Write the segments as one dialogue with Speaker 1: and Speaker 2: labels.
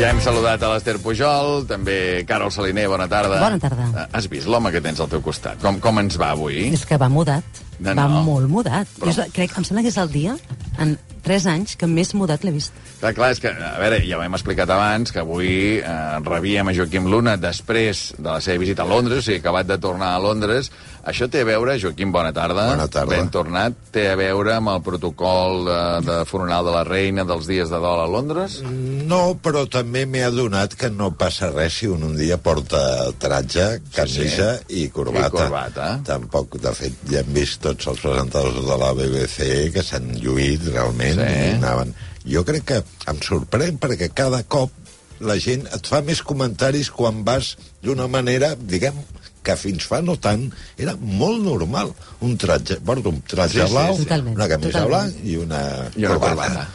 Speaker 1: Ja hem saludat a l'Ester Pujol, també Carol Saliner, bona tarda.
Speaker 2: Bona tarda.
Speaker 1: Eh, Has vist l'home que tens al teu costat? Com, com ens va avui?
Speaker 2: És que va mudat.
Speaker 1: No,
Speaker 2: va
Speaker 1: no.
Speaker 2: molt mudat.
Speaker 1: Però-.
Speaker 2: Jo, crec, em sembla que és el dia, en 3 anys, que més mudat l'he vist.
Speaker 1: Clar, clar, és que, a veure, ja ho hem explicat abans, que avui eh, rebíem a Joaquim Luna després de la seva visita a Londres, o sigui, acabat de tornar a Londres. Això té a veure, Joaquim, bona tarda.
Speaker 3: Bona tarda.
Speaker 1: Ben tornat. Té a veure amb el protocol de, de funeral de la reina dels dies de dol a Londres?
Speaker 3: No, però també m'he adonat que no passa res si un un dia porta traje, camisa
Speaker 1: sí.
Speaker 3: i corbata.
Speaker 1: I corbata.
Speaker 3: Tampoc, de fet, ja hem vist tots els presentadors de la BBC que s'han lluït realment
Speaker 1: Sí.
Speaker 3: i anaven... Jo crec que em sorprèn perquè cada cop la gent et fa més comentaris quan vas d'una manera, diguem, que fins fa no tant era molt normal. Un traje, porto un traje
Speaker 1: Sí, sí,
Speaker 3: blau,
Speaker 2: sí. Totalment,
Speaker 3: una camisa
Speaker 2: totalment.
Speaker 3: blanca i una,
Speaker 1: I una corbata.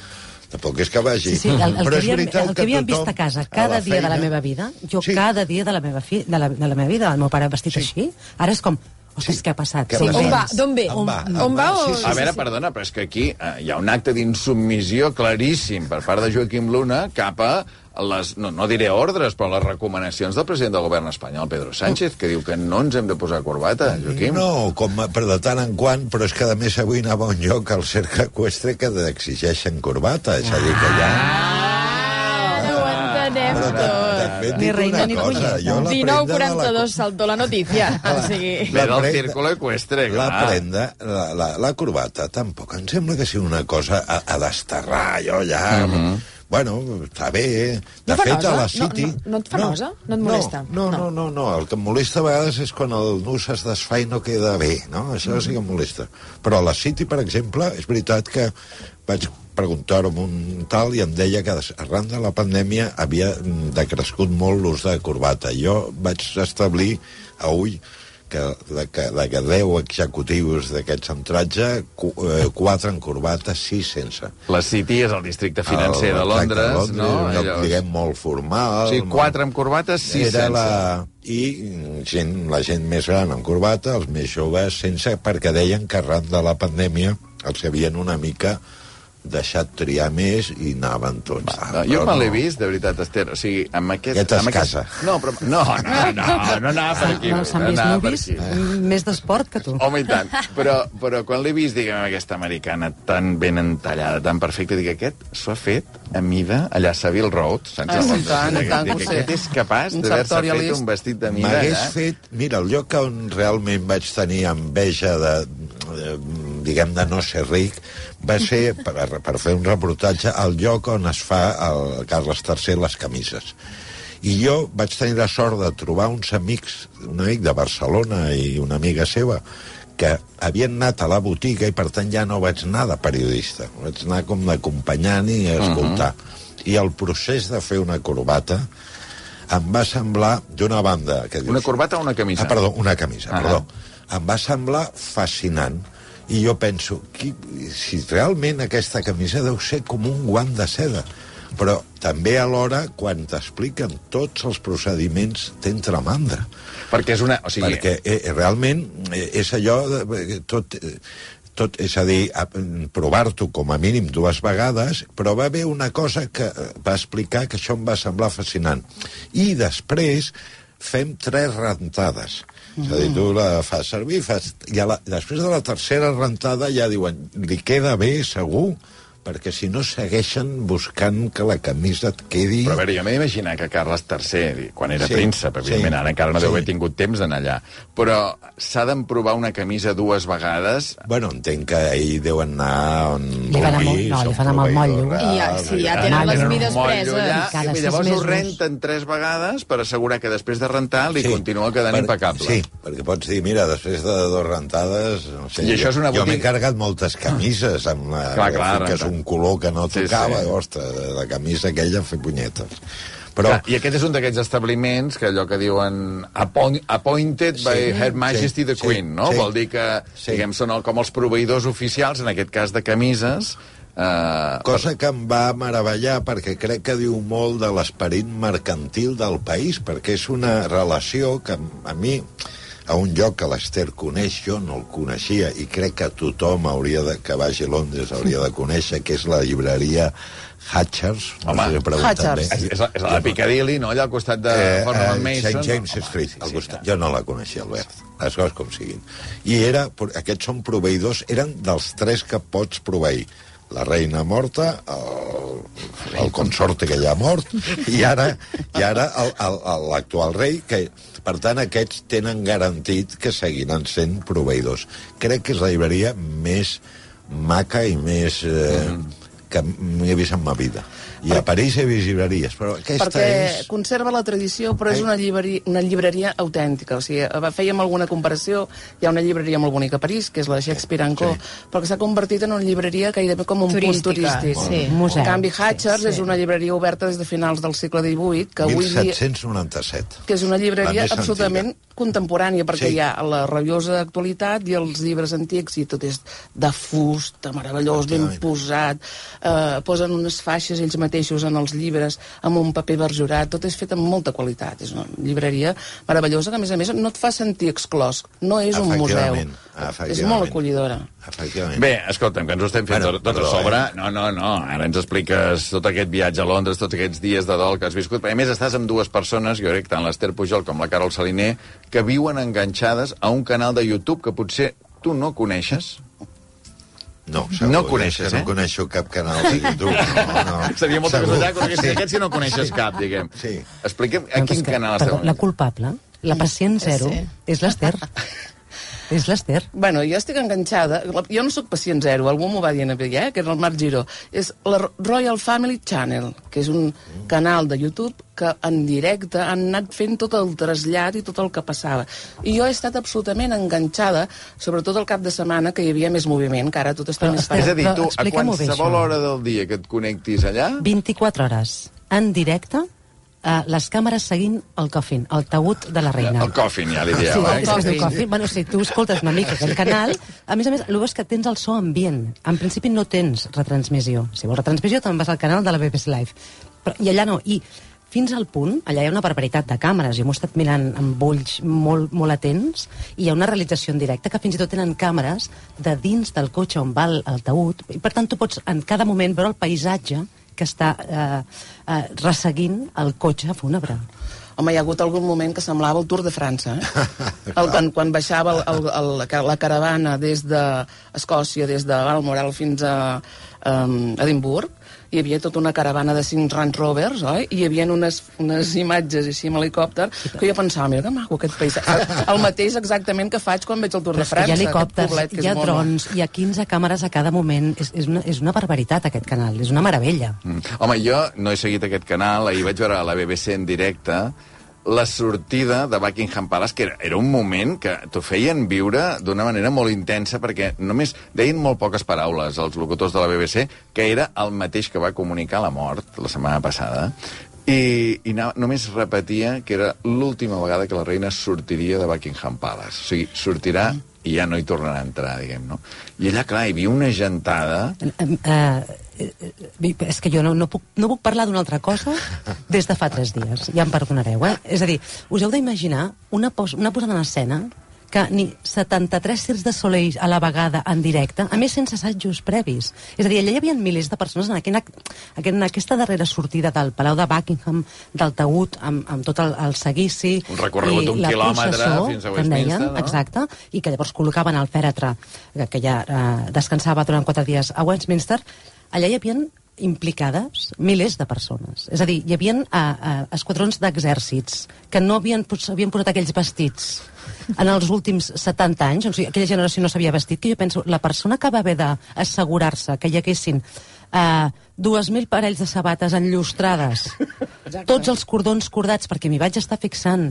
Speaker 3: Tampoc és que vagi.
Speaker 2: Sí, sí, el, el,
Speaker 3: Però
Speaker 2: que
Speaker 3: és
Speaker 2: havíem, el que havíem
Speaker 3: tothom
Speaker 2: vist a casa
Speaker 3: a
Speaker 2: cada
Speaker 3: la
Speaker 2: dia de la
Speaker 3: feina-
Speaker 2: meva vida, jo
Speaker 3: Sí.
Speaker 2: cada dia de la meva, fi, de la, de la meva vida, el meu pare vestit
Speaker 3: Sí.
Speaker 2: així, ara és com, ostres, què ha passat?
Speaker 3: Què ha passat?
Speaker 4: On va? D'on ve?
Speaker 3: On va?
Speaker 4: On va o...
Speaker 3: Sí, sí,
Speaker 1: A veure, perdona, però és que aquí eh, hi ha un acte d'insubmissió claríssim per part de Joaquim Luna cap a les, no, no diré ordres, però les recomanacions del president del govern espanyol, Pedro Sánchez, que diu que no ens hem de posar corbata, Joaquim.
Speaker 3: No, com a, però de tant en quant, però és que a més avui anava a un lloc al cercle equestre que exigeixen corbata, és a dir, que ja...
Speaker 4: No ho entenem
Speaker 3: Però ta-
Speaker 4: tot.
Speaker 3: també et
Speaker 2: Ni reina ni
Speaker 3: cosa, jo la prenda de la...
Speaker 4: 19.42 saltó la notícia. O sigui...
Speaker 1: Ve del círculo equestre,
Speaker 3: La
Speaker 1: clar.
Speaker 3: prenda, la, la, la corbata, tampoc em sembla que sigui una cosa a, a desterrar, jo ja... Bueno, està bé. De
Speaker 4: No
Speaker 3: fet, a la
Speaker 4: No-
Speaker 3: City...
Speaker 4: no- no et fa nosa? No et molesta?
Speaker 3: No, no, no, no, El que em molesta a vegades és quan el nus es desfà i no queda bé, no? Això sí que em molesta. Però a la City, per exemple, és veritat que vaig preguntar-ho amb un tal i em deia que arran de la pandèmia havia mm, decrescut molt l'ús de corbata. Jo vaig establir a ull que de, que, de que 10 executius d'aquests amb tratge, cu, eh, 4 en corbata, 6 sense.
Speaker 1: La City és el districte financer
Speaker 3: El-
Speaker 1: de Londres,
Speaker 3: Londres,
Speaker 1: no?
Speaker 3: Un lloc, diguem, molt formal.
Speaker 1: O sigui, quatre amb corbates, sis
Speaker 3: Era
Speaker 1: sense.
Speaker 3: La... I gent, la gent més gran amb corbata, els més joves sense, perquè deien que arran de la pandèmia els havien una mica deixat triar més i anaven tots.
Speaker 1: No, jo me l'he vist, de veritat, Esther. O sigui, amb aquest...
Speaker 3: Aquest es
Speaker 1: amb
Speaker 3: casa.
Speaker 1: No, però... No, no, no, no anava per aquí.
Speaker 2: No, S'han
Speaker 1: no
Speaker 2: vist movies
Speaker 1: aquí.
Speaker 2: més d'esport que tu.
Speaker 1: Home, i tant. Però, però quan l'he vist, diguem, aquesta americana tan ben entallada, tan perfecta, dic, aquest s'ho ha fet a mida allà a Savile Road, sense
Speaker 5: Ah, tant, i
Speaker 1: Dic,
Speaker 5: tant,
Speaker 1: dic,
Speaker 5: sé.
Speaker 1: Aquest és capaç d'haver-se fet un vestit de mida
Speaker 3: M'hagués
Speaker 1: allà.
Speaker 3: fet... Mira, el lloc on realment vaig tenir enveja de, de diguem, de no ser ric, va ser, per, per fer un reportatge, al lloc on es fa el Carles III les camises. I jo vaig tenir la sort de trobar uns amics, un amic de Barcelona i una amiga seva, que havien anat a la botiga i per tant ja no vaig anar de periodista, vaig anar com d'acompanyant i a escoltar. I el procés de fer una corbata em va semblar, d'una banda... Que
Speaker 1: Una
Speaker 3: dius,
Speaker 1: corbata o una camisa?
Speaker 3: Ah, perdó, una camisa,
Speaker 1: Ah.
Speaker 3: perdó. Em va semblar fascinant. I jo penso, qui, si realment aquesta camisa deu ser com un guant de seda. Però també alhora, quan t'expliquen tots els procediments, t'entra mandra.
Speaker 1: Perquè és una... O sigui,
Speaker 3: Perquè eh, realment eh, és allò... De, tot, eh, tot, és a dir, provar-t'ho com a mínim dues vegades, però va haver una cosa que eh, va explicar que això em va semblar fascinant. I després fem tres rentades. És a dir, tu la fas servir, fas, i la, després de la tercera rentada ja diuen, li queda bé, segur, perquè si no segueixen buscant que la camisa et quedi...
Speaker 1: Però a veure, jo m'he d'imaginar que Carles III, quan era
Speaker 3: Sí,
Speaker 1: príncep, evidentment,
Speaker 3: sí,
Speaker 1: ara encara no deu
Speaker 3: sí.
Speaker 1: haver tingut temps d'anar allà, però s'ha d'emprovar una camisa dues vegades...
Speaker 3: Bueno, entenc que ell deu anar on
Speaker 2: Li fan amb-
Speaker 3: vulgui,
Speaker 2: no, li fan amb el motllo.
Speaker 4: I ja- sí, ja
Speaker 3: i-
Speaker 4: tenen
Speaker 1: Ah,
Speaker 4: les
Speaker 1: un
Speaker 4: mides preses.
Speaker 1: allà,
Speaker 2: Cada
Speaker 1: i
Speaker 2: sis
Speaker 1: llavors ho
Speaker 2: mesos.
Speaker 1: renten tres vegades per assegurar que després de rentar li
Speaker 3: Sí,
Speaker 1: continua quedant
Speaker 3: per-
Speaker 1: impecable.
Speaker 3: Sí, perquè pots dir, mira, després de dos rentades... No sé,
Speaker 1: I això és una
Speaker 3: Jo m'he
Speaker 1: botiga-
Speaker 3: carregat moltes camises amb la,
Speaker 1: Clar, clar,
Speaker 3: que és
Speaker 1: rentar.
Speaker 3: Un color que no
Speaker 1: Sí,
Speaker 3: tocava,
Speaker 1: sí.
Speaker 3: sí, ostres, la camisa aquella fer punyetes. Però,
Speaker 1: Clar, I aquest és un d'aquests establiments que allò que diuen appoint, appointed by
Speaker 3: Sí,
Speaker 1: Her Majesty
Speaker 3: sí,
Speaker 1: the
Speaker 3: sí,
Speaker 1: Queen, no?
Speaker 3: sí.
Speaker 1: Vol dir que,
Speaker 3: Sí.
Speaker 1: diguem, són el, com els proveïdors oficials, en aquest cas de camises, eh,
Speaker 3: cosa que em va meravellar perquè crec que diu molt de l'esperit mercantil del país, perquè és una relació que a mi a un lloc que l'Ester coneix, jo no el coneixia, i crec que tothom hauria de, que vagi a Londres hauria de conèixer, que és la llibreria Hatchers.
Speaker 1: Home,
Speaker 3: sé si he preguntat
Speaker 4: Hatchers.
Speaker 3: bé.
Speaker 1: És, és, la, és la de Piccadilly, no? Allà al costat de
Speaker 3: Eh, eh,
Speaker 1: Mason.
Speaker 3: St. James
Speaker 1: Home,
Speaker 3: Street,
Speaker 1: sí,
Speaker 3: al
Speaker 1: sí,
Speaker 3: costat.
Speaker 1: clar.
Speaker 3: Jo no la coneixia, Albert. Les coses com siguin. I era, aquests són proveïdors, eren dels tres que pots proveir. La reina morta, el, el consorte que ja ha mort, i ara, i ara l'actual rei, que, per tant, aquests tenen garantit que seguiran sent proveïdors. Crec que és la llibreria més maca i més... Eh, que m'he vist en ma vida. I a París he vist llibreries, però aquesta
Speaker 5: perquè
Speaker 3: és...
Speaker 5: conserva la tradició, però és una llibreria, una llibreria autèntica. O sigui, eh, fèiem alguna comparació, hi ha una llibreria molt bonica a París, que és la Shakespeare Co,
Speaker 3: sí.
Speaker 5: però que s'ha convertit en una llibreria gairebé com un
Speaker 4: Turística,
Speaker 5: punt turístic.
Speaker 4: sí.
Speaker 2: Museu.
Speaker 5: En canvi, Hatchers
Speaker 4: Sí, sí.
Speaker 5: és una llibreria oberta des de finals del segle XVIII, que avui dia
Speaker 3: 1797.
Speaker 5: que és una llibreria absolutament
Speaker 3: antiga.
Speaker 5: contemporània, perquè
Speaker 3: Sí.
Speaker 5: hi ha la rabiosa actualitat i els llibres antics, i tot és de fusta, meravellós, ben posat, eh, posen unes faixes ells mateixos en els llibres, amb un paper verjurat, tot és fet amb molta qualitat. És una llibreria meravellosa que, a més a més, no et fa sentir exclòs. No és un museu. És molt acollidora.
Speaker 3: Efectivament.
Speaker 1: Bé, escolta'm, que ens ho estem fent
Speaker 3: Bueno,
Speaker 1: bueno, tot, tot
Speaker 3: perdó,
Speaker 1: a sobre.
Speaker 3: eh?
Speaker 1: No, no, no. Ara ens expliques tot aquest viatge a Londres, tots aquests dies de dol que has viscut. Perquè, a més, estàs amb dues persones, jo crec, tant l'Ester Pujol com la Carol Saliner, que viuen enganxades a un canal de YouTube que potser tu no coneixes.
Speaker 3: No, segur,
Speaker 1: No coneixes, eh?
Speaker 3: No coneixo cap canal de YouTube. No, no.
Speaker 1: Seria molta
Speaker 3: Segur.
Speaker 1: casualitat que coneixes sí. aquest si no coneixes cap, diguem.
Speaker 3: Sí.
Speaker 1: Expliquem a
Speaker 2: Bueno,
Speaker 1: quin canal
Speaker 2: perdó. La culpable, la pacient zero,
Speaker 4: Sí.
Speaker 2: és l'Ester. és l'Ester.
Speaker 5: Bueno, jo estic enganxada. Jo no sóc pacient zero, algú m'ho va dir a mi, eh? que era el Marc Giró. És la Royal Family Channel, que és un canal de YouTube que en directe han anat fent tot el trasllat i tot el que passava. I jo he estat absolutament enganxada, sobretot el cap de setmana, que hi havia més moviment, que ara tot està
Speaker 2: Però
Speaker 5: més
Speaker 2: espera,
Speaker 1: És
Speaker 5: parat.
Speaker 1: a dir, tu, a
Speaker 2: bé,
Speaker 1: qualsevol hora del dia que et connectis allà...
Speaker 2: 24 hores, en directe, eh, les càmeres seguint el coffin, el taüt de la reina.
Speaker 1: El coffin, ja li
Speaker 2: Sí,
Speaker 1: dieu,
Speaker 2: el
Speaker 1: eh?
Speaker 2: coffin. Es diu coffin. Bueno, si tu escoltes una mica aquell canal, a més a més, el que tens el so ambient. En principi no tens retransmissió. Si vols retransmissió, te'n vas al canal de la BBC Live. Però, I allà no. I fins al punt, allà hi ha una barbaritat de càmeres, jo m'ho he estat mirant amb ulls molt, molt atents, i hi ha una realització en directe que fins i tot tenen càmeres de dins del cotxe on va el, el taüt, i per tant tu pots en cada moment veure el paisatge que està eh, eh, resseguint el cotxe fúnebre.
Speaker 5: Home, hi ha hagut algun moment que semblava el Tour de França, eh? El, quan, quan baixava el, el, el, la caravana des d'Escòcia, des de Balmoral fins a um, Edimburg, hi havia tota una caravana de cinc Range Rovers, oi? I hi havia unes, unes imatges així amb helicòpter que jo pensava, mira que maco aquest país. El mateix exactament que faig quan veig el Tour de
Speaker 2: que hi ha
Speaker 5: França.
Speaker 2: helicòpters,
Speaker 5: poblet
Speaker 2: hi ha drons, hi ha 15 càmeres a cada moment. És, és, una, és una barbaritat, aquest canal. És una meravella.
Speaker 1: Mm. Home, jo no he seguit aquest canal, ahir vaig veure a la BBC en directe la sortida de Buckingham Palace, que era, era un moment que t'ho feien viure d'una manera molt intensa, perquè només deien molt poques paraules els locutors de la BBC, que era el mateix que va comunicar la mort la setmana passada, i, i no, només repetia que era l'última vegada que la reina sortiria de Buckingham Palace. O sigui, sortirà i ja no hi tornarà a entrar, diguem, no? I allà, clar, hi havia una gentada...
Speaker 2: Eh, eh, eh, és que jo no, no, puc, no puc parlar d'una altra cosa des de fa tres dies. Ja em perdonareu, eh? És a dir, us heu d'imaginar una, pos, una posada en escena que ni 73 circs de Soleil a la vegada en directe, a més sense assajos previs. És a dir, allà hi havia milers de persones en, aquella, en aquesta darrera sortida del Palau de Buckingham, del taüt, amb, amb tot el, el seguici...
Speaker 1: Un recorregut d'un quilòmetre
Speaker 2: processó,
Speaker 1: fins a
Speaker 2: en deien,
Speaker 1: Westminster, no?
Speaker 2: Exacte, i que llavors col·locaven el fèretre, que, que ja eh, descansava durant quatre dies a Westminster, allà hi havia implicades milers de persones. És a dir, hi havia eh, eh, esquadrons d'exèrcits que no havien, havien posat aquells vestits en els últims 70 anys, o sigui, aquella generació no s'havia vestit, que jo penso, la persona que va haver d'assegurar-se que hi haguessin eh, 2.000 parells de sabates enllustrades, tots els cordons cordats, perquè m'hi vaig estar fixant,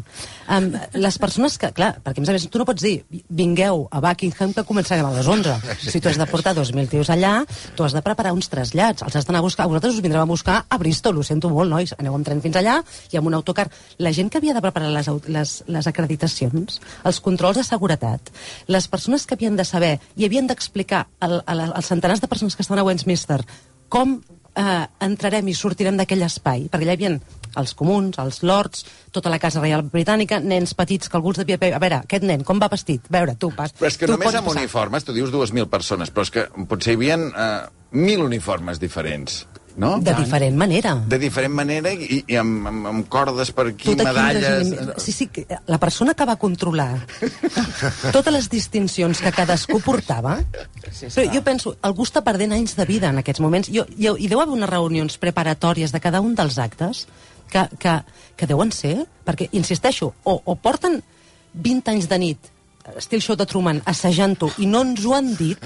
Speaker 2: um, les persones que, clar, perquè a més a més tu no pots dir, vingueu a Buckingham que començarem a les 11. Si tu has de portar 2.000 tios allà, tu has de preparar uns trasllats, els has d'anar a buscar, vosaltres us vindrem a buscar a Bristol, ho sento molt, nois, aneu amb tren fins allà i amb un autocar. La gent que havia de preparar les, les, les acreditacions, els controls de seguretat, les persones que havien de saber i havien d'explicar als centenars de persones que estaven a Westminster com eh, entrarem i sortirem d'aquell espai? Perquè allà hi havia els comuns, els lords, tota la Casa Reial Britànica, nens petits que algú els devia... A veure, aquest nen, com va vestit? A veure, tu, pas.
Speaker 1: Però és que
Speaker 2: tu
Speaker 1: només amb
Speaker 2: passar.
Speaker 1: uniformes, tu dius 2.000 persones, però és que potser hi havia eh, 1.000 uniformes diferents, no?
Speaker 2: De diferent manera.
Speaker 1: De diferent manera i, i amb, amb, amb cordes per aquí,
Speaker 2: Tot aquí
Speaker 1: medalles...
Speaker 2: regiment- Sí, sí, que la persona que va controlar totes les distincions que cadascú portava...
Speaker 5: Sí,
Speaker 2: Però jo penso, algú està perdent anys de vida en aquests moments. Jo, jo, I deu haver unes reunions preparatòries de cada un dels actes que, que, que deuen ser, perquè, insisteixo, o, o porten 20 anys de nit estil show de Truman, assajant-ho, i no ens ho han dit,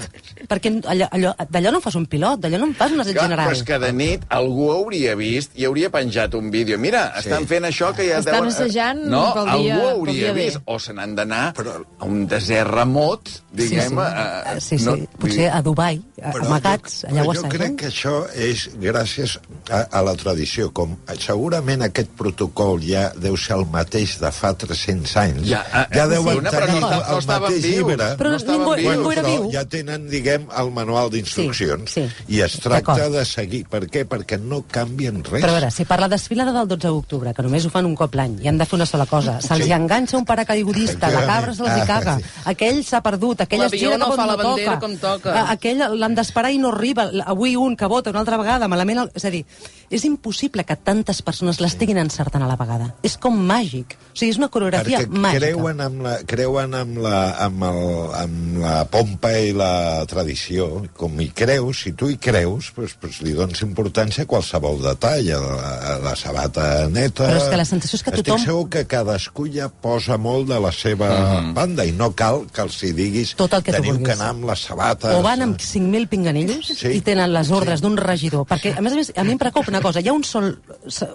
Speaker 2: perquè allò, allò, d'allò no en fas un pilot, d'allò no en fas un assaig
Speaker 1: Clar,
Speaker 2: general.
Speaker 1: però és que de nit algú hauria vist i hauria penjat un vídeo. Mira,
Speaker 3: Sí.
Speaker 1: estan fent això que ja
Speaker 4: Estan
Speaker 1: deuen...
Speaker 4: assajant
Speaker 1: no,
Speaker 4: pel dia-
Speaker 1: algú hauria
Speaker 4: dia
Speaker 1: vist. O se n'han d'anar a un desert remot, diguem...
Speaker 2: sí, sí.
Speaker 1: eh,
Speaker 2: sí, sí.
Speaker 1: no,
Speaker 2: potser a Dubai, a-
Speaker 3: Però
Speaker 2: amagats,
Speaker 3: jo,
Speaker 2: allà ho
Speaker 3: però jo crec que això és gràcies a, a la tradició. Com segurament aquest protocol ja deu ser el mateix de fa 300 anys.
Speaker 1: Ja, eh,
Speaker 3: ja deuen
Speaker 1: una, però
Speaker 3: tenir
Speaker 1: no
Speaker 3: el
Speaker 1: estaven
Speaker 3: mateix
Speaker 1: vius.
Speaker 3: llibre.
Speaker 2: Però
Speaker 1: no estaven
Speaker 2: ningú-
Speaker 1: vius.
Speaker 2: ningú era
Speaker 3: però
Speaker 2: viu.
Speaker 3: ja tenen, diguem, el manual d'instruccions.
Speaker 2: Sí, sí.
Speaker 3: I es tracta de seguir. Per què? Perquè no canvien res.
Speaker 2: Però a veure, si per la desfilada del 12 d'octubre, que només ho fan un cop l'any, i han de fer una sola cosa, se'ls
Speaker 3: Sí.
Speaker 2: enganxa un paracaigudista, la cabra se'ls hi
Speaker 3: Ah,
Speaker 2: caga,
Speaker 3: sí.
Speaker 2: aquell s'ha perdut, aquell es gira
Speaker 5: no
Speaker 2: cap on
Speaker 5: fa la
Speaker 2: no
Speaker 5: bandera
Speaker 2: toca,
Speaker 5: com toca.
Speaker 2: a- aquell l'han d'esperar i no arriba, avui un que vota una altra vegada, malament... El... És a dir, és impossible que tantes persones l'estiguin encertant a la vegada. És com màgic. O sigui, és una coreografia
Speaker 3: perquè
Speaker 2: màgica.
Speaker 3: creuen amb la, creuen amb la, amb, el, amb la pompa i la tradició. Com hi creus, si tu hi creus, doncs, doncs li dones importància a qualsevol detall, a la, a la sabata neta...
Speaker 2: Però és que la sensació és que tothom-
Speaker 3: Estic segur que cadascú ja posa molt de la seva banda i no cal que els hi diguis
Speaker 2: Tot el que
Speaker 3: teniu que anar amb les sabates...
Speaker 2: O van amb 5.000 pinganillos
Speaker 3: Sí.
Speaker 2: i tenen les ordres sí. d'un regidor. Perquè, a més a més, a mi em preocupa una cosa. Hi ha un sol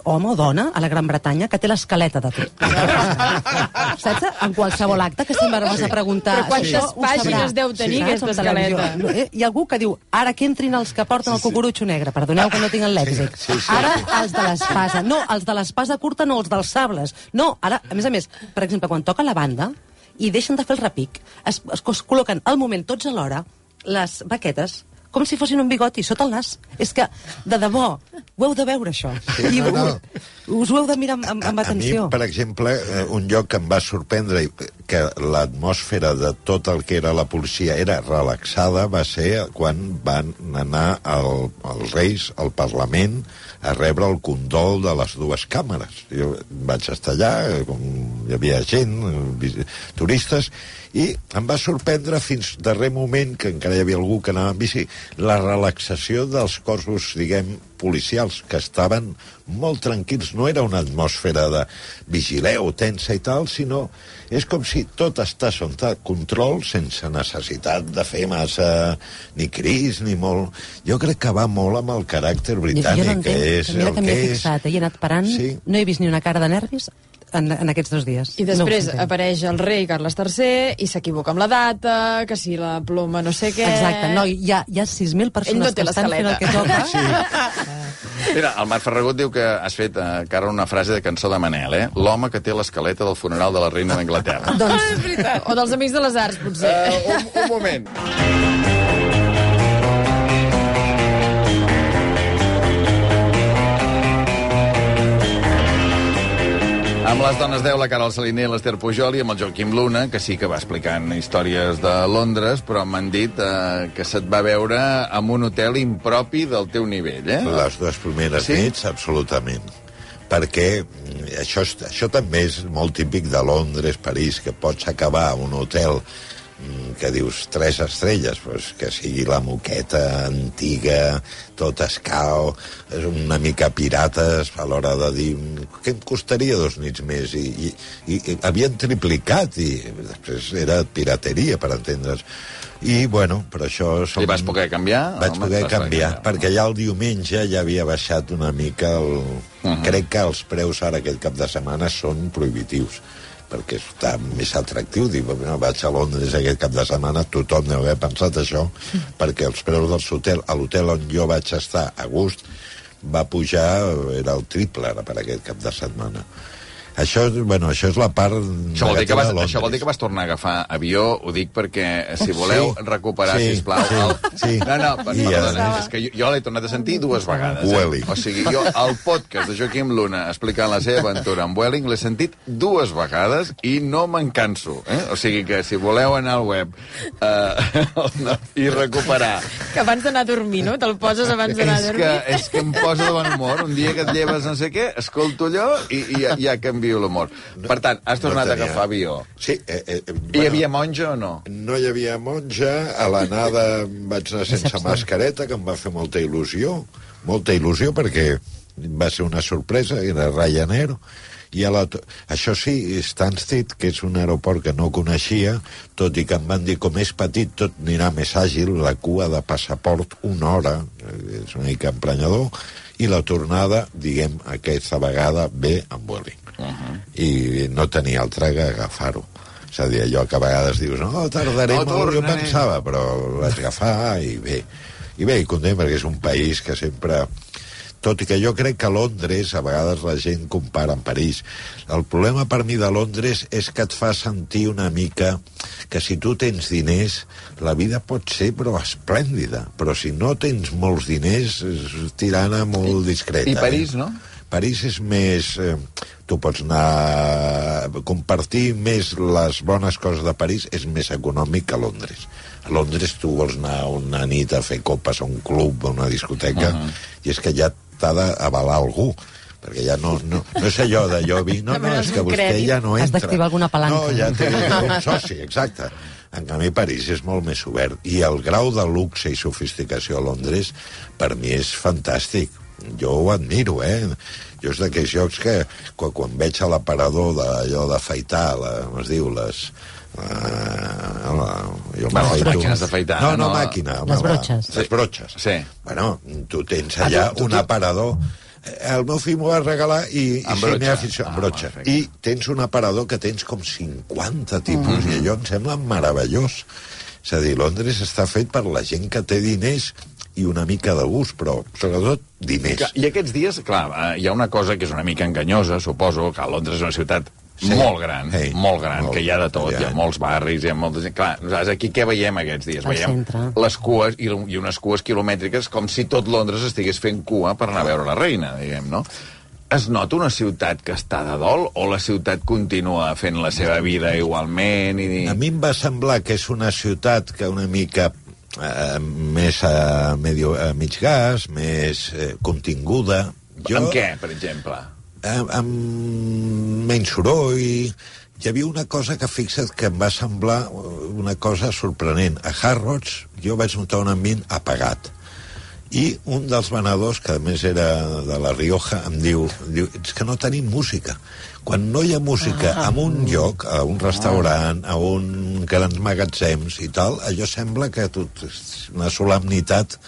Speaker 2: home o dona a la Gran Bretanya que té l'escaleta de tot. Saps? En qualsevol acte que sempre vas a preguntar...
Speaker 4: Però quantes
Speaker 2: ho
Speaker 4: pàgines deu tenir,
Speaker 2: Saps?
Speaker 4: aquesta escaleta?
Speaker 2: Eh, Hi ha algú que diu, ara que entrin els que porten el cucurutxo negre. Perdoneu que no tinc el lèxic.
Speaker 3: Sí, sí.
Speaker 2: Ara els de l'espasa. No, els de l'espasa curta no, els dels sables. No, ara, a més a més, per exemple, quan toca la banda i deixen de fer el repic, es, es, es col·loquen al moment, tots alhora, les baquetes com si fossin un bigoti sota el nas. És que, de debò, ho heu de veure, això.
Speaker 3: Sí,
Speaker 2: I
Speaker 3: no, no.
Speaker 2: us ho heu de mirar amb, amb, amb
Speaker 3: A mi,
Speaker 2: atenció.
Speaker 3: per exemple, eh, un lloc que em va sorprendre i que l'atmosfera de tot el que era la policia era relaxada va ser quan van anar els reis al Parlament a rebre el condol de les dues càmeres. Jo vaig estar allà, eh, com hi havia gent, eh, turistes, i em va sorprendre fins darrer moment, que encara hi havia algú que anava en bici, la relaxació dels cossos, diguem, policials, que estaven molt tranquils. No era una atmosfera de vigileu, tensa i tal, sinó és com si tot està sota control sense necessitat de fer massa ni cris ni molt... Jo crec que va molt amb el caràcter britànic,
Speaker 2: jo no entenc,
Speaker 3: que és
Speaker 2: que mira
Speaker 3: el
Speaker 2: que m'hi
Speaker 3: que
Speaker 2: he
Speaker 3: és.
Speaker 2: fixat, eh, i he anat parant,
Speaker 3: Sí.
Speaker 2: no he vist ni una cara de nervis en, en aquests dos dies.
Speaker 4: I després
Speaker 2: no
Speaker 4: apareix el rei Carles III i s'equivoca amb la data, que si la ploma no sé què...
Speaker 2: Exacte, no, hi ha, hi ha 6.000 persones
Speaker 4: no
Speaker 2: que estan fent el que toca.
Speaker 3: Sí.
Speaker 1: Mira, el Marc Ferragut diu que has fet eh, cara una frase de cançó de Manel, eh? L'home que té l'escaleta del funeral de la reina d'Anglaterra.
Speaker 2: doncs,
Speaker 4: O dels Amics de les Arts, potser.
Speaker 1: Uh, un, un moment. Amb les dones 10, la Caral Saliner, l'Ester Pujol i amb el Joaquim Luna, que sí que va explicant històries de Londres, però m'han dit eh, que se't va veure en un hotel impropi del teu nivell, eh?
Speaker 3: Les dues primeres
Speaker 1: Sí?
Speaker 3: nits, absolutament. Perquè mm, això, això també és molt típic de Londres, París, que pots acabar un hotel que dius tres estrelles, pues, que sigui la moqueta antiga, tot escau, és una mica pirates a l'hora de dir què em costaria dos nits més i, i, i, i havien triplicat i després era pirateria per entendre's i bueno, per això som...
Speaker 1: I vas poder canviar?
Speaker 3: Vaig poder
Speaker 1: vas
Speaker 3: canviar,
Speaker 1: canviar.
Speaker 3: perquè ja el diumenge ja havia baixat una mica el... Uh -huh. Crec que els preus ara aquest cap de setmana són prohibitius perquè està més atractiu. Dir, bueno, vaig a Londres aquest cap de setmana tothom deu haver pensat això perquè els preus dels hotel, a l'hotel on jo vaig estar a gust va pujar, era el triple ara per aquest cap de setmana Això, és- bueno, això és la part
Speaker 1: Això vol, dir que vas, això vol dir que vas tornar a agafar avió, ho dic perquè si voleu
Speaker 3: Sí.
Speaker 1: recuperar,
Speaker 3: Sí,
Speaker 1: sisplau...
Speaker 3: sí,
Speaker 1: el...
Speaker 3: sí.
Speaker 1: No, no, per,
Speaker 3: I,
Speaker 1: perdona,
Speaker 3: eh,
Speaker 1: és que jo, jo l'he tornat a sentir dues vegades.
Speaker 3: Vueling.
Speaker 1: O sigui, jo el podcast de Joaquim Luna explicant la seva aventura amb Welling l'he sentit dues vegades i no me'n canso. Eh? O sigui que si voleu anar al web eh, i recuperar
Speaker 4: Que abans d'anar a dormir, no? Te'l poses abans d'anar a
Speaker 1: és
Speaker 4: dormir.
Speaker 1: que, és que em posa de bon humor. Un dia que et lleves no sé què, escolto allò i, i ja, ja canvio l'humor. Per tant, has tornat
Speaker 3: no
Speaker 1: a agafar avió.
Speaker 3: Sí. Eh, eh, eh,
Speaker 1: I hi havia monja o no?
Speaker 3: No hi havia monja, a l'anada vaig anar sense mascareta, que em va fer molta il·lusió, molta il·lusió perquè va ser una sorpresa, era Ryanair, i a la... això sí, Stansted, que és un aeroport que no coneixia, tot i que em van dir com és petit tot anirà més àgil, la cua de passaport una hora, eh, és una mica emprenyador, i la tornada, diguem, aquesta vegada ve amb Vueling. Uh -huh. I no tenia altra que agafar-ho. És a dir, allò que a vegades dius, no, tardaré
Speaker 1: No
Speaker 3: molt, jo pensava, però vaig agafar i bé. I bé, i content, perquè és un país que sempre... Tot i que jo crec que Londres, a vegades la gent compara amb París. El problema per mi de Londres és que et fa sentir una mica que si tu tens diners, la vida pot ser però esplèndida. Però si no tens molts diners, és tirana molt discreta.
Speaker 1: I París,
Speaker 3: eh?
Speaker 1: no?
Speaker 3: París és més... Eh, tu pots anar... Compartir més les bones coses de París és més econòmic que a Londres. A Londres tu vols anar una nit a fer copes a un club, a una discoteca, uh -huh. i és que ja t'ha d'avalar algú perquè ja no, no, no és allò de jo vinc, no, no, és que vostè
Speaker 4: crèdit.
Speaker 3: ja no
Speaker 2: Has
Speaker 3: entra.
Speaker 2: d'activar alguna palanca.
Speaker 3: No, ja té un soci, exacte. En canvi, París és molt més obert. I el grau de luxe i sofisticació a Londres, per mi, és fantàstic. Jo ho admiro, eh? Jo és d'aquells llocs que, quan, quan veig a l'aparador d'allò d'afaitar, la, com es diu, les... La, la, jo
Speaker 1: Bueno, les màquines d'afaitar,
Speaker 3: No, no,
Speaker 1: no?
Speaker 3: màquina. home,
Speaker 2: Les
Speaker 3: va,
Speaker 2: brotxes.
Speaker 3: Les brotxes.
Speaker 1: Sí.
Speaker 3: Bueno, tu tens
Speaker 1: Ah,
Speaker 3: allà
Speaker 1: tu- tu-
Speaker 3: un
Speaker 1: tu-
Speaker 3: aparador Eh, el meu fill m'ho va regalar i, i sí,
Speaker 1: brotxa.
Speaker 3: aficionat
Speaker 1: Ah,
Speaker 3: brotxa. I tens un aparador que tens com 50 tipus,
Speaker 1: Mm-hmm.
Speaker 3: i allò em sembla meravellós. És a dir, Londres està fet per la gent que té diners i una mica de gust, però sobretot diners.
Speaker 1: I aquests dies, clar, eh, hi ha una cosa que és una mica enganyosa, suposo, que Londres és una ciutat
Speaker 3: Sí.
Speaker 1: molt gran,
Speaker 3: Hey,
Speaker 1: molt gran,
Speaker 3: molt
Speaker 1: que hi ha de tot,
Speaker 3: gran.
Speaker 1: hi ha molts barris, hi ha molta gent... Clar, nosaltres aquí què veiem aquests dies?
Speaker 2: Al
Speaker 1: veiem
Speaker 2: centre.
Speaker 1: les cues i, i unes cues quilomètriques com si tot Londres estigués fent cua per anar a veure la reina, diguem, no? Es nota una ciutat que està de dol o la ciutat continua fent la seva vida igualment? I...
Speaker 3: A mi em va semblar que és una ciutat que una mica eh, més a, medio, a mig gas, més eh, continguda.
Speaker 1: Amb què, per exemple?
Speaker 3: amb, amb menys soroll... Hi havia una cosa que, fixa't, que em va semblar una cosa sorprenent. A Harrods jo vaig notar un ambient apagat. I un dels venedors, que a més era de la Rioja, em diu, diu és que no tenim música. Quan no hi ha música ah. en un lloc, a un restaurant, a un grans magatzems i tal, allò sembla que tot és una solemnitat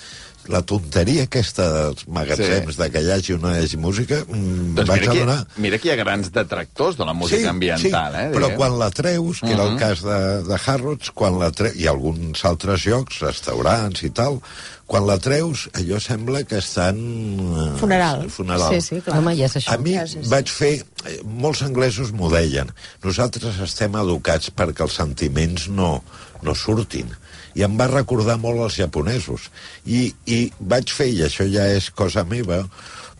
Speaker 3: la tonteria aquesta dels magatzems sí. de que hi hagi o no hi hagi música mm,
Speaker 1: Doncs
Speaker 3: vaig
Speaker 1: mira que,
Speaker 3: adonar
Speaker 1: mira que hi ha grans detractors de la música ambiental,
Speaker 3: sí,
Speaker 1: eh?
Speaker 3: però quan la treus, que era el cas de, de Harrods, quan la treus, i alguns altres llocs, restaurants i tal, quan la treus, allò sembla que estan... eh,
Speaker 4: Funeral.
Speaker 3: Funeral.
Speaker 4: Sí, sí, clar.
Speaker 2: Home, ja és això.
Speaker 3: A mi
Speaker 4: Ja, sí, sí.
Speaker 3: vaig fer... eh, Molts anglesos m'ho deien. Nosaltres estem educats perquè els sentiments no, no surtin. I em va recordar molt els japonesos. I, I vaig fer, i això ja és cosa meva,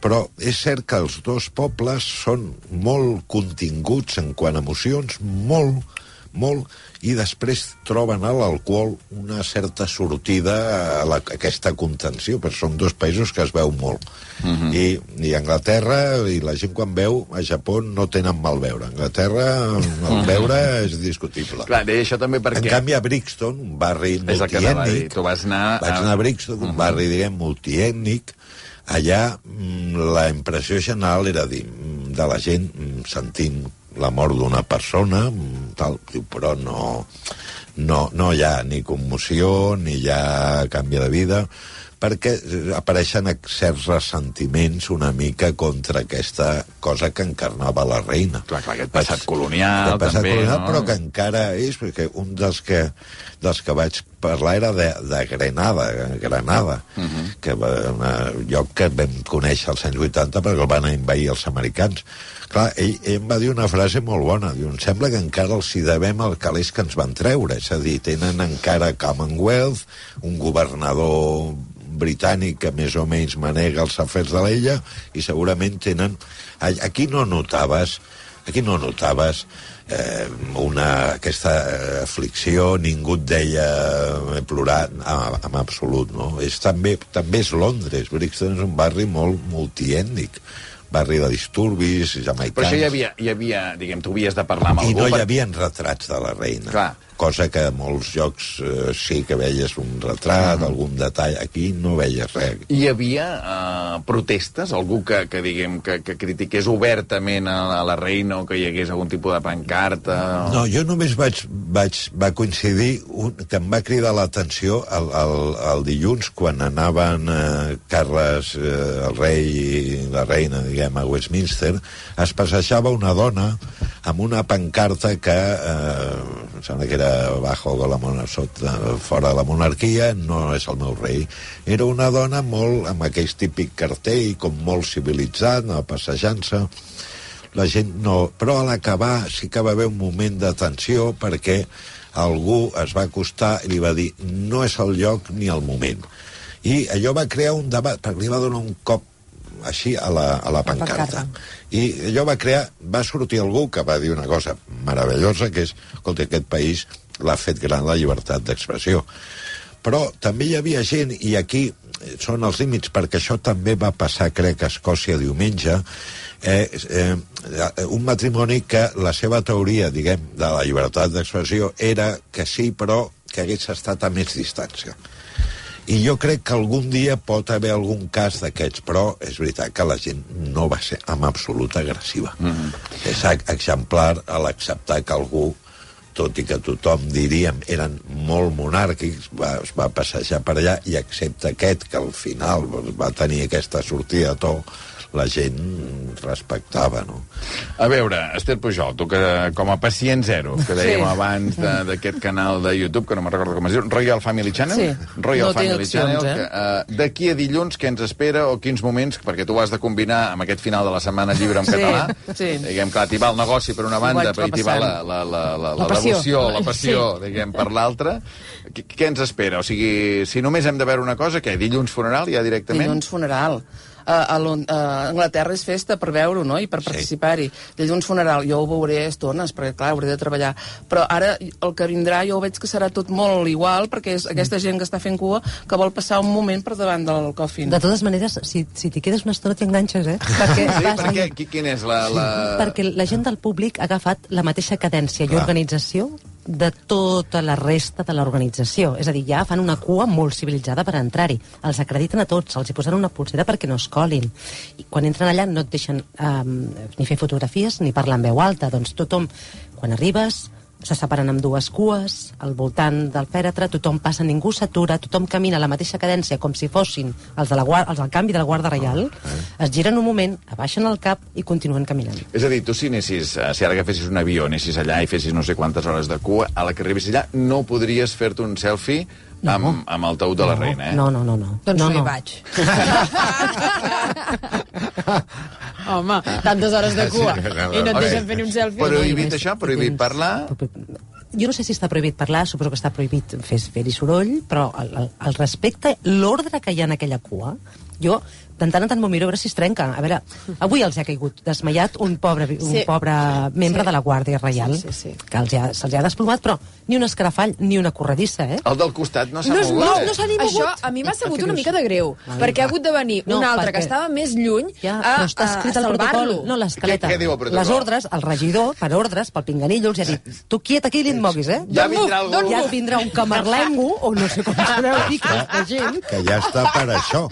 Speaker 3: però és cert que els dos pobles són molt continguts en quant a emocions, molt, molt, i després troben a l'alcohol una certa sortida a, la, a aquesta contenció, perquè són dos països que es veu molt. Uh -huh. I, I Anglaterra, i la gent quan veu, a Japó no tenen mal veure. A Anglaterra el veure és discutible.
Speaker 1: Clar, deia això també perquè...
Speaker 3: En canvi, a Brixton, un barri multiètnic...
Speaker 1: Tu vas anar...
Speaker 3: Vaig anar a Brixton, un barri, diguem, multiètnic. Allà mm, la impressió general era dir, mm, de la gent mm, sentint la mort d'una persona, tal, però no, no, no hi ha ni commoció, ni hi ha canvi de vida. Perquè apareixen certs ressentiments una mica contra aquesta cosa que encarnava la reina.
Speaker 1: Clar, clar, aquest passat colonial,
Speaker 3: Aquest passat
Speaker 1: també,
Speaker 3: colonial,
Speaker 1: no?
Speaker 3: però que encara és, perquè un dels que, dels que vaig parlar era de, de Grenada, Granada, uh
Speaker 1: Mhm.
Speaker 3: -huh. que va, un lloc que vam conèixer als anys 80 perquè el van envair els americans. Clar, ell, ell em va dir una frase molt bona, diu, em sembla que encara els hi devem el calés que ens van treure, és a dir, tenen encara Commonwealth, un governador britànic que més o menys manega els afers de l'ella i segurament tenen... Aquí no notaves aquí no notaves eh, una, aquesta eh, aflicció, ningú et deia he plorat, ah, en absolut, no? És també, també és Londres, Brixton és un barri molt multiètnic, barri de disturbis, jamaicans...
Speaker 1: Però això hi havia, hi havia diguem, tu havies de parlar amb
Speaker 3: I
Speaker 1: algú...
Speaker 3: no hi havia retrats de la reina.
Speaker 1: Clar.
Speaker 3: Cosa que a molts llocs eh, sí que veies un retrat, algun detall. Aquí no veies res.
Speaker 1: Hi havia uh, protestes? Algú que, que diguem, que, que critiqués obertament a, a la reina o que hi hagués algun tipus de pancarta? O...
Speaker 3: No, jo només vaig, vaig, va coincidir un, que em va cridar l'atenció el, el, el dilluns quan anaven eh, Carles, eh, el rei i la reina, diguem, a Westminster, es passejava una dona amb una pancarta que eh, em sembla que era bajo de la monarquia, sota, fora de la monarquia, no és el meu rei. Era una dona molt, amb aquell típic cartell, com molt civilitzat, passejant-se la gent no... Però a l'acabar sí que va haver un moment de tensió perquè algú es va acostar i li va dir no és el lloc ni el moment. I allò va crear un debat, perquè li va donar un cop així a la, a la pancarta. I allò va crear... Va sortir algú que va dir una cosa meravellosa, que és, escolta, aquest país l'ha fet gran la llibertat d'expressió. Però també hi havia gent, i aquí són els límits, perquè això també va passar, crec, a Escòcia diumenge, eh, eh, un matrimoni que la seva teoria, diguem, de la llibertat d'expressió era que sí, però que hagués estat a més distància. I jo crec que algun dia pot haver algun cas d'aquests, però és veritat que la gent no va ser amb absoluta agressiva. Mm -hmm. És ex- exemplar a l'acceptar que algú tot i que tothom, diríem, eren molt monàrquics, va, es va passejar per allà, i excepte aquest, que al final va tenir aquesta sortida a to, la gent respectava, no?
Speaker 1: A veure, Esther Pujol, tu que com a pacient zero, que dèiem
Speaker 4: Sí.
Speaker 1: abans d'aquest canal de YouTube, que no me'n recordo com es diu, Royal Family Channel?
Speaker 5: Sí.
Speaker 1: Royal
Speaker 5: No
Speaker 1: Family
Speaker 5: opcions,
Speaker 1: Channel.
Speaker 5: eh?
Speaker 1: Que, uh, D'aquí a dilluns, què ens espera o quins moments, perquè tu ho has de combinar amb aquest final de la setmana lliure en
Speaker 5: Sí,
Speaker 1: català.
Speaker 5: sí.
Speaker 1: Diguem, clar, t'hi va el negoci per una banda, però t'hi va la, la, la, la, la,
Speaker 4: La
Speaker 1: devoció, la passió, diguem, per l'altra. Què, què ens espera? O sigui, si només hem de veure una cosa, què? Dilluns funeral, ja directament?
Speaker 5: Dilluns funeral. A, a, Anglaterra és festa per veure-ho, no?, i per participar-hi. Dilluns funeral, jo ho veuré a estones, perquè, clar, hauré de treballar. Però ara, el que vindrà, jo veig que serà tot molt igual, perquè és aquesta gent que està fent cua que vol passar un moment per davant del coffin.
Speaker 2: De totes maneres, si, si t'hi quedes una estona t'enganxes, eh? Perquè,
Speaker 1: Sí,
Speaker 2: vas
Speaker 1: perquè qui, quin és la... la...
Speaker 2: perquè la gent del públic ha agafat la mateixa cadència i
Speaker 3: Clar.
Speaker 2: organització de tota la resta de l'organització. És a dir, ja fan una cua molt civilitzada per entrar-hi. Els acrediten a tots, els hi posen una pulsera perquè no es colin. I quan entren allà no et deixen um, ni fer fotografies ni parlar en veu alta. Doncs tothom, quan arribes, se separen amb dues cues, al voltant del fèretre, tothom passa, ningú s'atura, tothom camina a la mateixa cadència, com si fossin els, de la, guar- els del canvi de la Guarda Reial, es giren un moment, abaixen el cap i continuen caminant.
Speaker 1: És a dir, tu si anessis, eh, si ara agafessis un avió, anessis allà i fessis no sé quantes hores de cua, a la que arribessis allà no podries fer-te un selfie amb, amb el taüt de la reina, eh?
Speaker 2: No, no, no. no.
Speaker 4: Doncs
Speaker 2: no,
Speaker 4: no, hi
Speaker 2: no.
Speaker 4: vaig. Home, tantes hores de cua i no et deixen fer ni un selfie.
Speaker 1: Prohibit
Speaker 2: Més
Speaker 1: això? Prohibit parlar?
Speaker 2: Jo no sé si està prohibit parlar, suposo que està prohibit fer, fer-hi soroll, però el, el, el respecte, l'ordre que hi ha en aquella cua, jo de tant en tant m'ho miro a veure si es trenca. A veure, avui els ha caigut desmaiat un pobre, un
Speaker 4: Sí.
Speaker 2: pobre membre
Speaker 4: Sí.
Speaker 2: de la Guàrdia Reial,
Speaker 4: Sí, sí, sí.
Speaker 2: que els ha, se'ls ha desplomat, però ni un escarafall ni una corredissa, eh?
Speaker 1: El del costat no s'ha
Speaker 2: No
Speaker 1: mogut?
Speaker 2: mou,
Speaker 1: eh?
Speaker 2: no s'ha ni mogut.
Speaker 4: Això a mi m'ha sabut una mica de greu,
Speaker 2: Ai,
Speaker 4: perquè ha hagut de venir
Speaker 2: No,
Speaker 4: un altre
Speaker 2: perquè-
Speaker 4: que estava més lluny
Speaker 2: Ja,
Speaker 4: a,
Speaker 2: està
Speaker 4: a,
Speaker 2: escrit
Speaker 4: a
Speaker 2: al protocol,
Speaker 4: salvar-lo.
Speaker 2: no l'escaleta.
Speaker 1: Què- què diu el protocol?
Speaker 2: Les ordres, el regidor, per ordres, pel pinganillo, els ha dit, tu quiet aquí i ni et moguis, eh?
Speaker 1: Ja vindrà algú.
Speaker 2: Ja vindrà un camarlengo, o no sé com sabeu dir aquesta gent,
Speaker 3: Que ja està per això.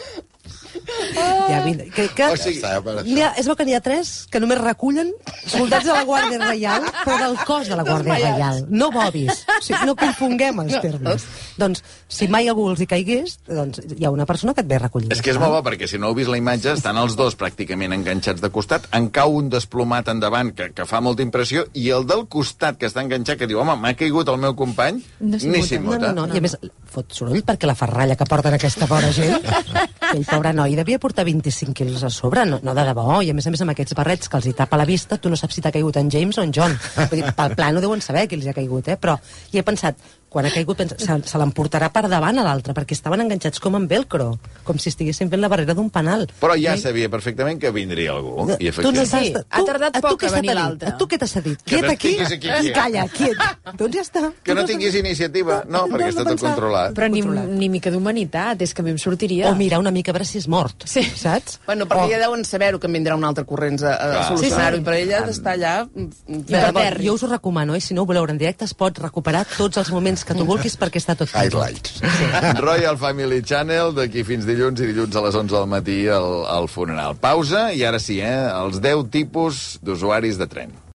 Speaker 2: Ja, vine, que, que,
Speaker 1: O sigui,
Speaker 3: Ja.
Speaker 2: N'hi ha, es veu que n'hi ha tres que només recullen soldats de la Guàrdia Reial, però del cos de la Guàrdia Reial, no bobis. O sigui, no confonguem els termes. Doncs, si mai algú els hi caigués, doncs hi ha una persona que et ve a recollir.
Speaker 1: És que és molt bo, perquè si no heu vist la imatge, estan els dos pràcticament enganxats de costat, en cau un desplomat endavant que, que fa molta impressió, i el del costat que està enganxat, que diu, home, m'ha caigut el meu company,
Speaker 4: No s'hi
Speaker 1: ni
Speaker 4: muta.
Speaker 1: s'hi
Speaker 2: No,
Speaker 1: muta.
Speaker 2: no, no, i a més fot soroll perquè la ferralla que porten aquesta pobra gent, aquell pobre noi devia portar 25 quilos a sobre, no, no de debò, i a més a més amb aquests barrets que els hi tapa la vista, tu no saps si t'ha caigut en James o en John. Vull dir, pel plano deuen saber qui els ha caigut, eh? però hi he pensat, quan ha caigut pensa, se, se l'emportarà per davant a l'altre, perquè estaven enganxats com en velcro, com si estiguessin fent la barrera d'un penal.
Speaker 1: Però ja sabia perfectament que vindria algú. I
Speaker 2: tu no.
Speaker 4: Sí, ha tardat poc a venir
Speaker 2: dit?
Speaker 4: l'altre.
Speaker 2: A tu què t'ha cedit?
Speaker 1: Que
Speaker 2: Quiet
Speaker 1: no
Speaker 2: aquí
Speaker 1: aquí
Speaker 2: i calla, quiet. Doncs ja està.
Speaker 1: Que no tinguis iniciativa. No, perquè està tot
Speaker 2: pensar.
Speaker 1: controlat.
Speaker 4: Però ni,
Speaker 2: Controlat.
Speaker 4: ni mica d'humanitat, és que a mi em sortiria.
Speaker 2: O mirar una mica a veure si és mort,
Speaker 4: Sí.
Speaker 2: saps?
Speaker 5: Bueno, perquè
Speaker 2: O-
Speaker 5: ja deuen saber-ho, que en vindrà un altre corrents a, a
Speaker 1: Clar.
Speaker 5: solucionar-ho,
Speaker 2: Sí, sí.
Speaker 5: i per ella d'estar allà... mm, fer-
Speaker 2: per jo us ho recomano, eh? si no ho voleu en directe, es pot recuperar tots els moments que tu vulguis perquè està tot
Speaker 3: Highlights.
Speaker 1: Royal Family Channel, d'aquí fins dilluns i dilluns a les 11 del matí al, al funeral. Pausa i ara sí, eh, els 10 tipus d'usuaris de tren.